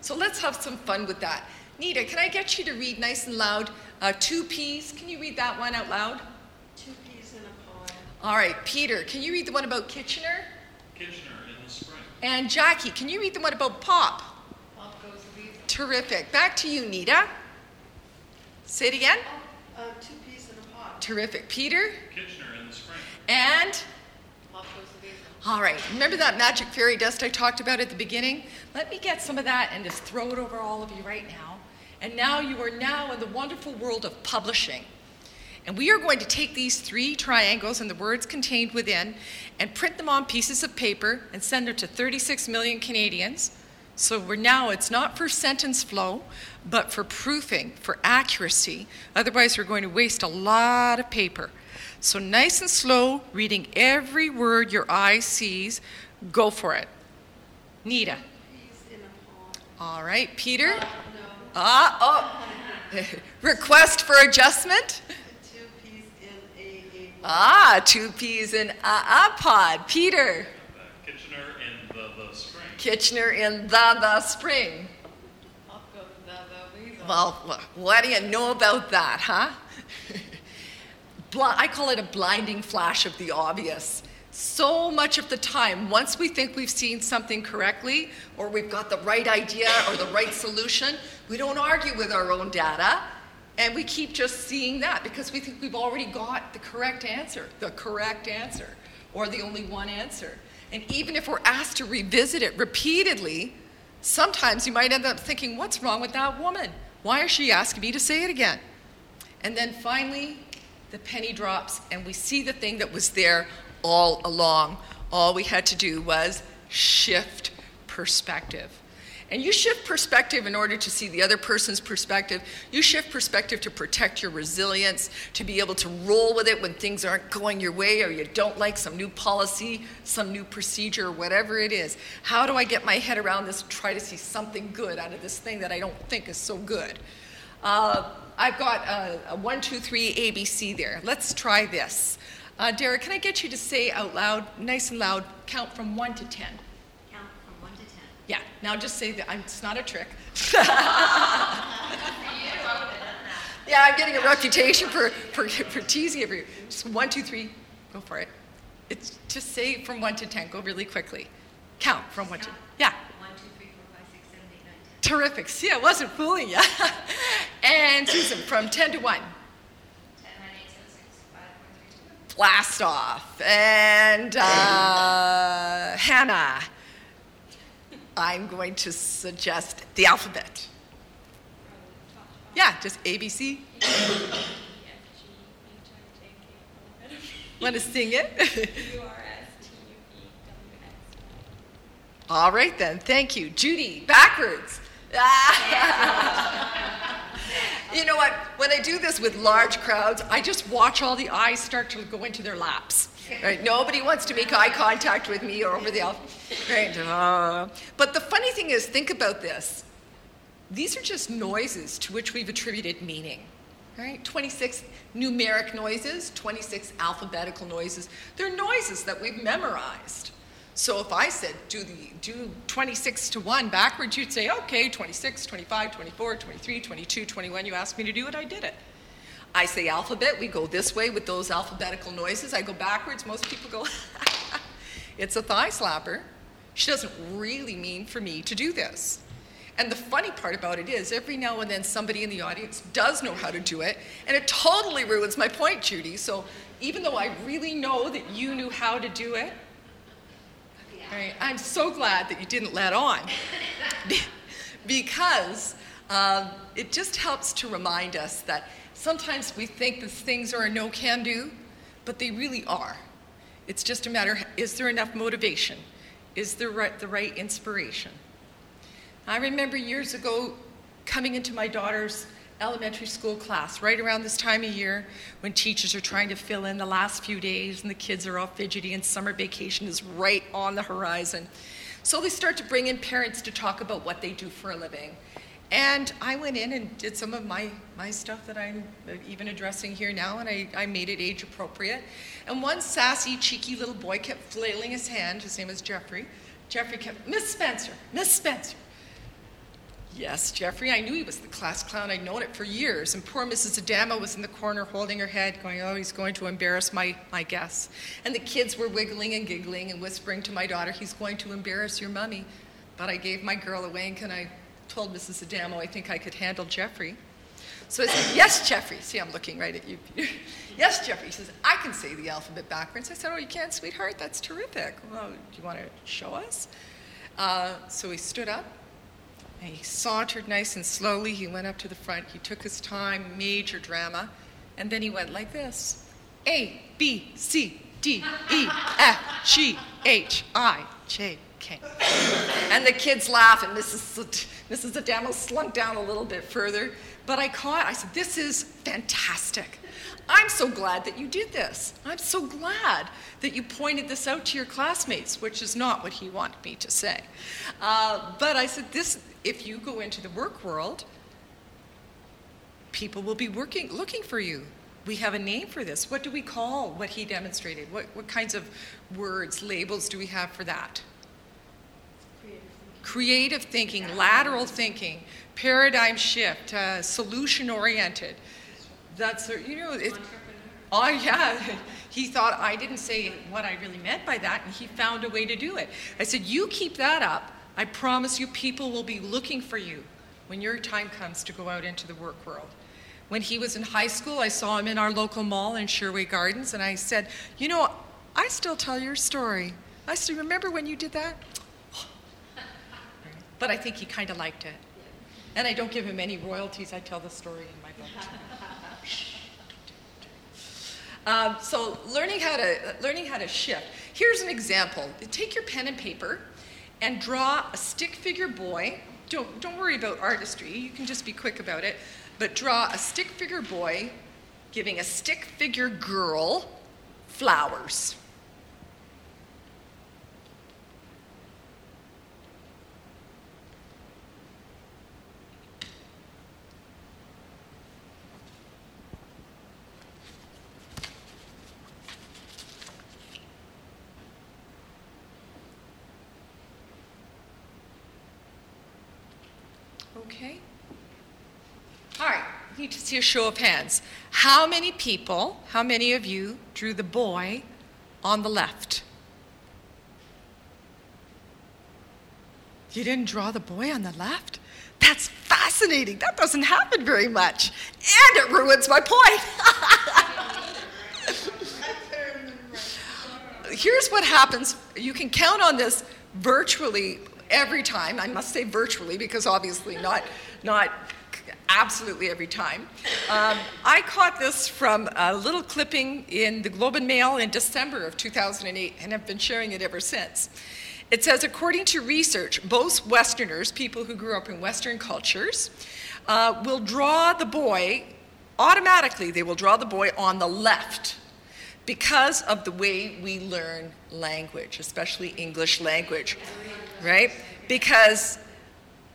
So let's have some fun with that. Nita, can I get you to read nice and loud uh, Two Peas? Can you read that one out loud? Two peas in a pod. All right, Peter, can you read the one about Kitchener? Kitchener in the spring. And Jackie, can you read the one about Pop? Pop goes the weasel. Terrific. Back to you, Nita. Say it again. Uh, two peas in a pot. Terrific. Peter? Kitchener in the spring. And? Pop goes the weasel. All right, remember that magic fairy dust I talked about at the beginning? Let me get some of that and just throw it over all of you right now. And now you are now in the wonderful world of publishing. And we are going to take these three triangles and the words contained within and print them on pieces of paper and send them to 36 million Canadians. So we're now, it's not for sentence flow, but for proofing, for accuracy. Otherwise, we're going to waste a lot of paper. So nice and slow, reading every word your eye sees. Go for it. Nita. Peas in a pot. All right, Peter. Uh, no. Ah, oh. Request for adjustment. Ah, two peas in a, pod. Peter. Kitchener in the, the spring. Kitchener in the the spring. Pop goes the, the. Well, what do you know about that, huh? I call it a blinding flash of the obvious. So much of the time, once we think we've seen something correctly, or we've got the right idea or the right solution, we don't argue with our own data, and we keep just seeing that because we think we've already got the correct answer, the correct answer, or the only one answer. And even if we're asked to revisit it repeatedly, sometimes you might end up thinking, what's wrong with that woman? Why is she asking me to say it again? And then finally, the penny drops, and we see the thing that was there all along. All we had to do was shift perspective. And you shift perspective in order to see the other person's perspective. You shift perspective to protect your resilience, to be able to roll with it when things aren't going your way or you don't like some new policy, some new procedure, whatever it is. How do I get my head around this and try to see something good out of this thing that I don't think is so good? Uh, I've got a, a one, two, three ABC there. Let's try this. Uh, Derek, can I get you to say out loud, nice and loud, count from one to ten? Count from one to ten. Yeah, now just say that I'm, it's not a trick. yeah, I'm getting a reputation for, for, for teasing every. Just one, two, three, go for it. It's just say from one to ten. Go really quickly. Count from one to. Yeah, One, two, three, four, five, six, seven, eight, nine, ten. terrific. See, I wasn't fooling you. and Susan, from ten to one. Ten, nine, eight, seven, six, five, four, three, two, one. Blast off. And uh, Hannah, I'm going to suggest the alphabet. Yeah, just ABC. Want to sing it? All right then, thank you. Judy, backwards. you know what? When I do this with large crowds, I just watch all the eyes start to go into their laps. Right? Nobody wants to make eye contact with me or over the alphabet. Right? Uh, but the funny thing is, think about this. These are just noises to which we've attributed meaning. Right? 26 numeric noises, 26 alphabetical noises. They're noises that we've memorized. So if I said do the do 26 to 1 backwards, you'd say, okay, 26, 25, 24, 23, 22, 21. You asked me to do it, I did it. I say alphabet, we go this way with those alphabetical noises. I go backwards, most people go, it's a thigh slapper. She doesn't really mean for me to do this. And the funny part about it is, every now and then somebody in the audience does know how to do it, and it totally ruins my point, Judy. So even though I really know that you knew how to do it, right, I'm so glad that you didn't let on. because um, it just helps to remind us that sometimes we think that things are a no can do, but they really are. It's just a matter is there enough motivation? Is there right, the right inspiration? I remember years ago coming into my daughter's elementary school class right around this time of year when teachers are trying to fill in the last few days and the kids are all fidgety and summer vacation is right on the horizon. So they start to bring in parents to talk about what they do for a living. And I went in and did some of my, my stuff that I'm even addressing here now, and I, I made it age appropriate. And one sassy, cheeky little boy kept flailing his hand. His name is Jeffrey. Jeffrey kept, Miss Spencer, Miss Spencer. Yes, Jeffrey, I knew he was the class clown. I'd known it for years. And poor Mrs. Adamo was in the corner holding her head, going, Oh, he's going to embarrass my, my guests. And the kids were wiggling and giggling and whispering to my daughter, He's going to embarrass your mummy. But I gave my girl a wink and I told Mrs. Adamo I think I could handle Jeffrey. So I said, Yes, Jeffrey. See, I'm looking right at you, yes, Jeffrey. He says, I can say the alphabet backwards. I said, Oh, you can't, sweetheart? That's terrific. Well, do you want to show us? Uh, so he stood up and he sauntered nice and slowly. He went up to the front. He took his time, major drama. And then he went like this A, B, C, D, E, F, G, H, I, J, K. And the kids laugh, and Mrs. Mrs. Adamo slunk down a little bit further. But I caught, I said, This is fantastic. I'm so glad that you did this. I'm so glad that you pointed this out to your classmates, which is not what he wanted me to say. Uh, but I said, this, if you go into the work world, people will be working, looking for you. We have a name for this. What do we call what he demonstrated? What, what kinds of words, labels do we have for that? Creative thinking, lateral thinking, paradigm shift, uh, solution oriented. That's, you know, it, oh yeah. He thought I didn't say what I really meant by that, and he found a way to do it. I said, You keep that up. I promise you, people will be looking for you when your time comes to go out into the work world. When he was in high school, I saw him in our local mall in Sherway Gardens, and I said, You know, I still tell your story. I still remember when you did that? But I think he kind of liked it. And I don't give him any royalties, I tell the story in my book. Um, so learning how to learning how to shift. Here's an example. Take your pen and paper and draw a stick figure boy don't, don't worry about artistry, you can just be quick about it, but draw a stick figure boy giving a stick figure girl flowers. Okay. All right, need to see a show of hands. How many people, how many of you drew the boy on the left? You didn't draw the boy on the left? That's fascinating. That doesn't happen very much. And it ruins my point. Here's what happens you can count on this virtually every time. I must say virtually because obviously not, not absolutely every time. Um, I caught this from a little clipping in the Globe and Mail in December of 2008 and have been sharing it ever since. It says, according to research, most Westerners, people who grew up in Western cultures, uh, will draw the boy automatically, they will draw the boy on the left because of the way we learn language, especially English language, right? Because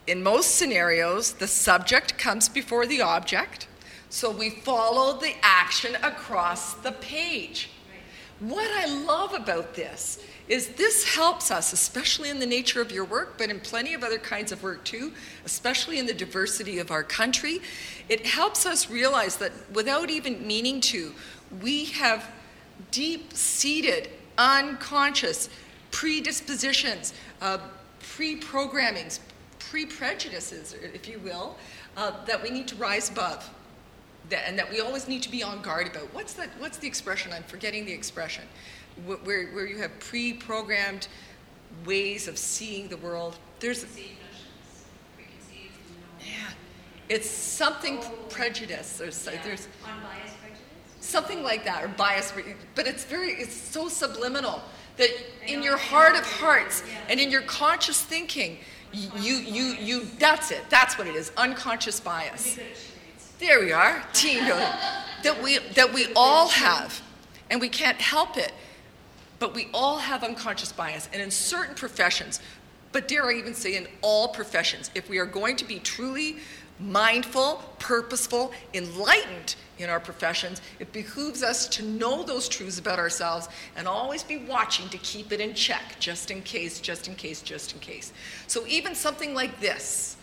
in most scenarios, the subject comes before the object, so we follow the action across the page. What I love about this is this helps us, especially in the nature of your work, but in plenty of other kinds of work too, especially in the diversity of our country. It helps us realize that without even meaning to, we have deep seated, unconscious predispositions, uh, pre programmings, pre prejudices, if you will, uh, that we need to rise above. That, and that we always need to be on guard about. What's, that, what's the expression? I'm forgetting the expression. Where, where you have pre programmed ways of seeing the world. There's. Yeah. It's something prejudice. There's, Yeah. there's Unbiased prejudice? Something like that or bias but it's very it's so subliminal that in your heart of hearts and in your conscious thinking you you you that's it. That's what it is unconscious bias. There we are. Teen that we that we all have and we can't help it but we all have unconscious bias and in certain professions but dare i even say in all professions if we are going to be truly mindful purposeful enlightened in our professions it behooves us to know those truths about ourselves and always be watching to keep it in check just in case just in case just in case so even something like this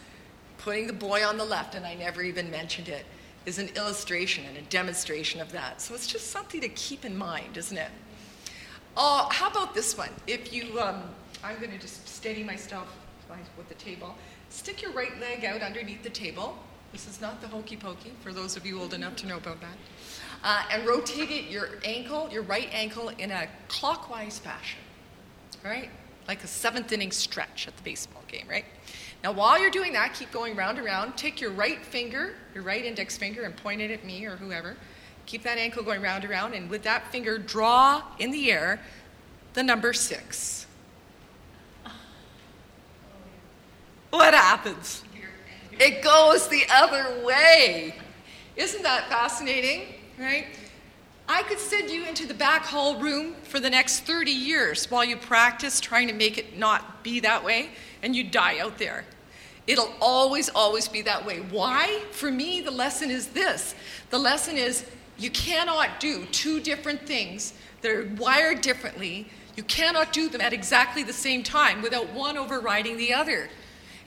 putting the boy on the left and i never even mentioned it is an illustration and a demonstration of that so it's just something to keep in mind isn't it uh, how about this one? If you, um, I'm going to just steady myself with the table. Stick your right leg out underneath the table. This is not the hokey pokey, for those of you old enough to know about that. Uh, and rotate it, your ankle, your right ankle, in a clockwise fashion. Right? Like a seventh inning stretch at the baseball game, right? Now, while you're doing that, keep going round and round. Take your right finger, your right index finger, and point it at me or whoever. Keep that ankle going round and round, and with that finger, draw in the air the number six. What happens? It goes the other way. Isn't that fascinating? Right? I could send you into the back hall room for the next 30 years while you practice trying to make it not be that way, and you die out there. It'll always, always be that way. Why? For me, the lesson is this the lesson is you cannot do two different things that are wired differently. You cannot do them at exactly the same time without one overriding the other.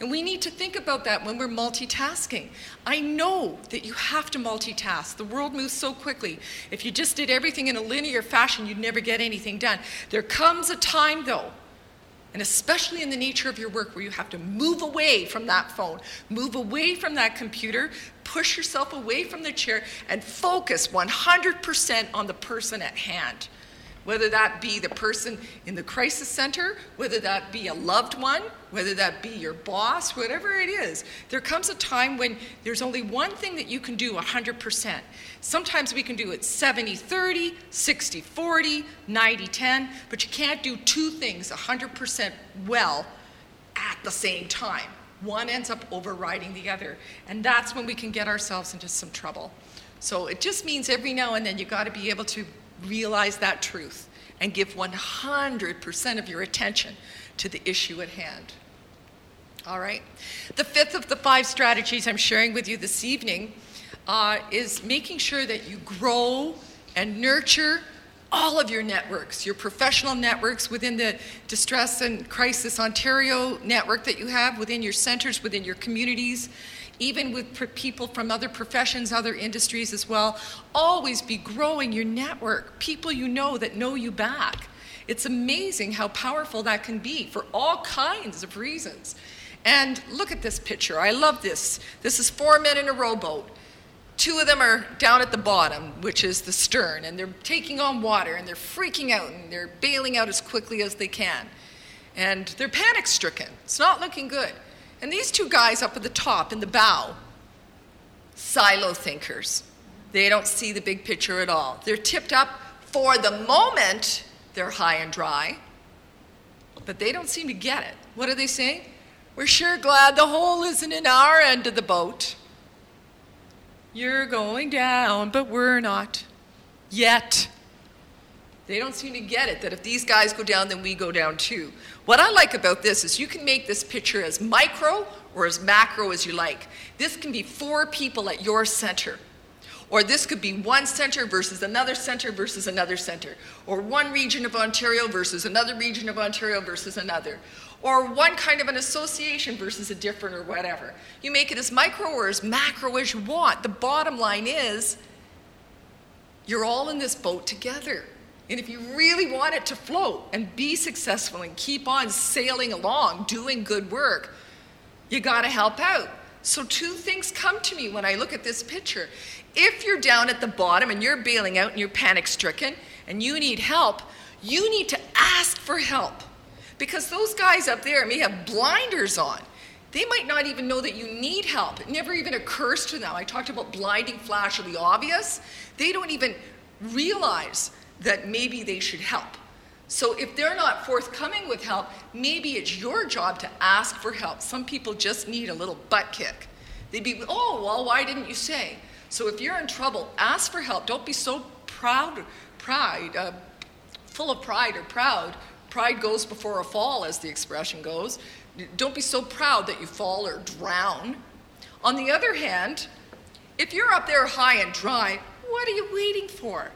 And we need to think about that when we're multitasking. I know that you have to multitask. The world moves so quickly. If you just did everything in a linear fashion, you'd never get anything done. There comes a time, though, and especially in the nature of your work where you have to move away from that phone, move away from that computer, push yourself away from the chair, and focus 100% on the person at hand. Whether that be the person in the crisis center, whether that be a loved one, whether that be your boss, whatever it is, there comes a time when there's only one thing that you can do 100%. Sometimes we can do it 70 30, 60 40, 90 10, but you can't do two things 100% well at the same time. one ends up overriding the other. And that's when we can get ourselves into some trouble. So it just means every now and then you got to be able to realize that truth and give 100% of your attention to the issue at hand. All right. The fifth of the five strategies I'm sharing with you this evening uh, is making sure that you grow and nurture all of your networks, your professional networks within the Distress and Crisis Ontario network that you have, within your centers, within your communities, even with pr- people from other professions, other industries as well. Always be growing your network, people you know that know you back. It's amazing how powerful that can be for all kinds of reasons. And look at this picture. I love this. This is four men in a rowboat. Two of them are down at the bottom, which is the stern, and they're taking on water and they're freaking out and they're bailing out as quickly as they can. And they're panic stricken. It's not looking good. And these two guys up at the top in the bow, silo thinkers. They don't see the big picture at all. They're tipped up for the moment, they're high and dry, but they don't seem to get it. What are they saying? We're sure glad the hole isn't in our end of the boat. You're going down, but we're not. Yet. They don't seem to get it that if these guys go down, then we go down too. What I like about this is you can make this picture as micro or as macro as you like. This can be four people at your center. Or this could be one center versus another center versus another center. Or one region of Ontario versus another region of Ontario versus another. Or one kind of an association versus a different or whatever. You make it as micro or as macro as you want. The bottom line is you're all in this boat together. And if you really want it to float and be successful and keep on sailing along, doing good work, you got to help out. So, two things come to me when I look at this picture. If you're down at the bottom and you're bailing out and you're panic stricken and you need help, you need to ask for help. Because those guys up there may have blinders on. They might not even know that you need help. It never even occurs to them. I talked about blinding flash of the obvious. They don't even realize that maybe they should help. So if they're not forthcoming with help, maybe it's your job to ask for help. Some people just need a little butt kick. They'd be, oh, well, why didn't you say? So if you're in trouble, ask for help. Don't be so proud, pride, uh, full of pride or proud. Pride goes before a fall, as the expression goes. Don't be so proud that you fall or drown. On the other hand, if you're up there high and dry, what are you waiting for?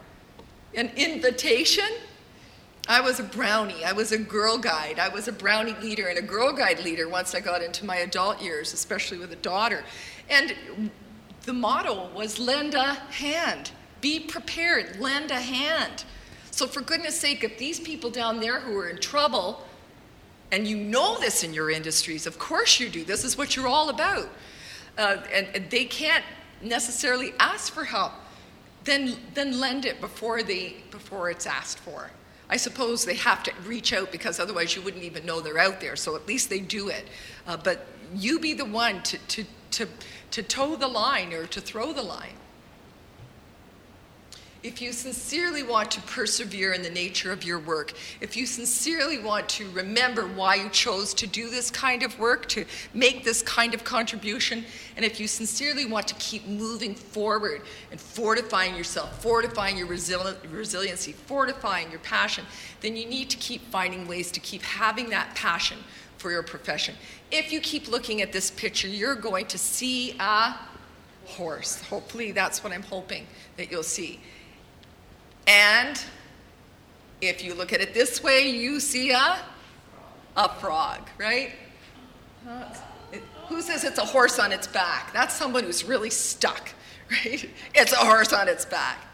An invitation? I was a brownie. I was a girl guide. I was a brownie leader and a girl guide leader once I got into my adult years, especially with a daughter. And the motto was lend a hand. Be prepared, lend a hand. So, for goodness sake, if these people down there who are in trouble, and you know this in your industries, of course you do, this is what you're all about, uh, and, and they can't necessarily ask for help, then, then lend it before, they, before it's asked for. I suppose they have to reach out because otherwise you wouldn't even know they're out there. So at least they do it. Uh, but you be the one to, to, to, to toe the line or to throw the line. If you sincerely want to persevere in the nature of your work, if you sincerely want to remember why you chose to do this kind of work, to make this kind of contribution, and if you sincerely want to keep moving forward and fortifying yourself, fortifying your resili- resiliency, fortifying your passion, then you need to keep finding ways to keep having that passion for your profession. If you keep looking at this picture, you're going to see a horse. Hopefully, that's what I'm hoping that you'll see. And if you look at it this way, you see a, a frog, right? Who says it's a horse on its back? That's someone who's really stuck, right? It's a horse on its back.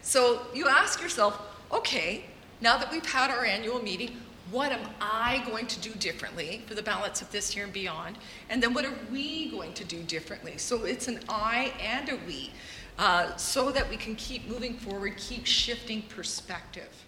So you ask yourself, okay, now that we've had our annual meeting, what am I going to do differently for the balance of this year and beyond? And then what are we going to do differently? So it's an I and a we uh, so that we can keep moving forward, keep shifting perspective.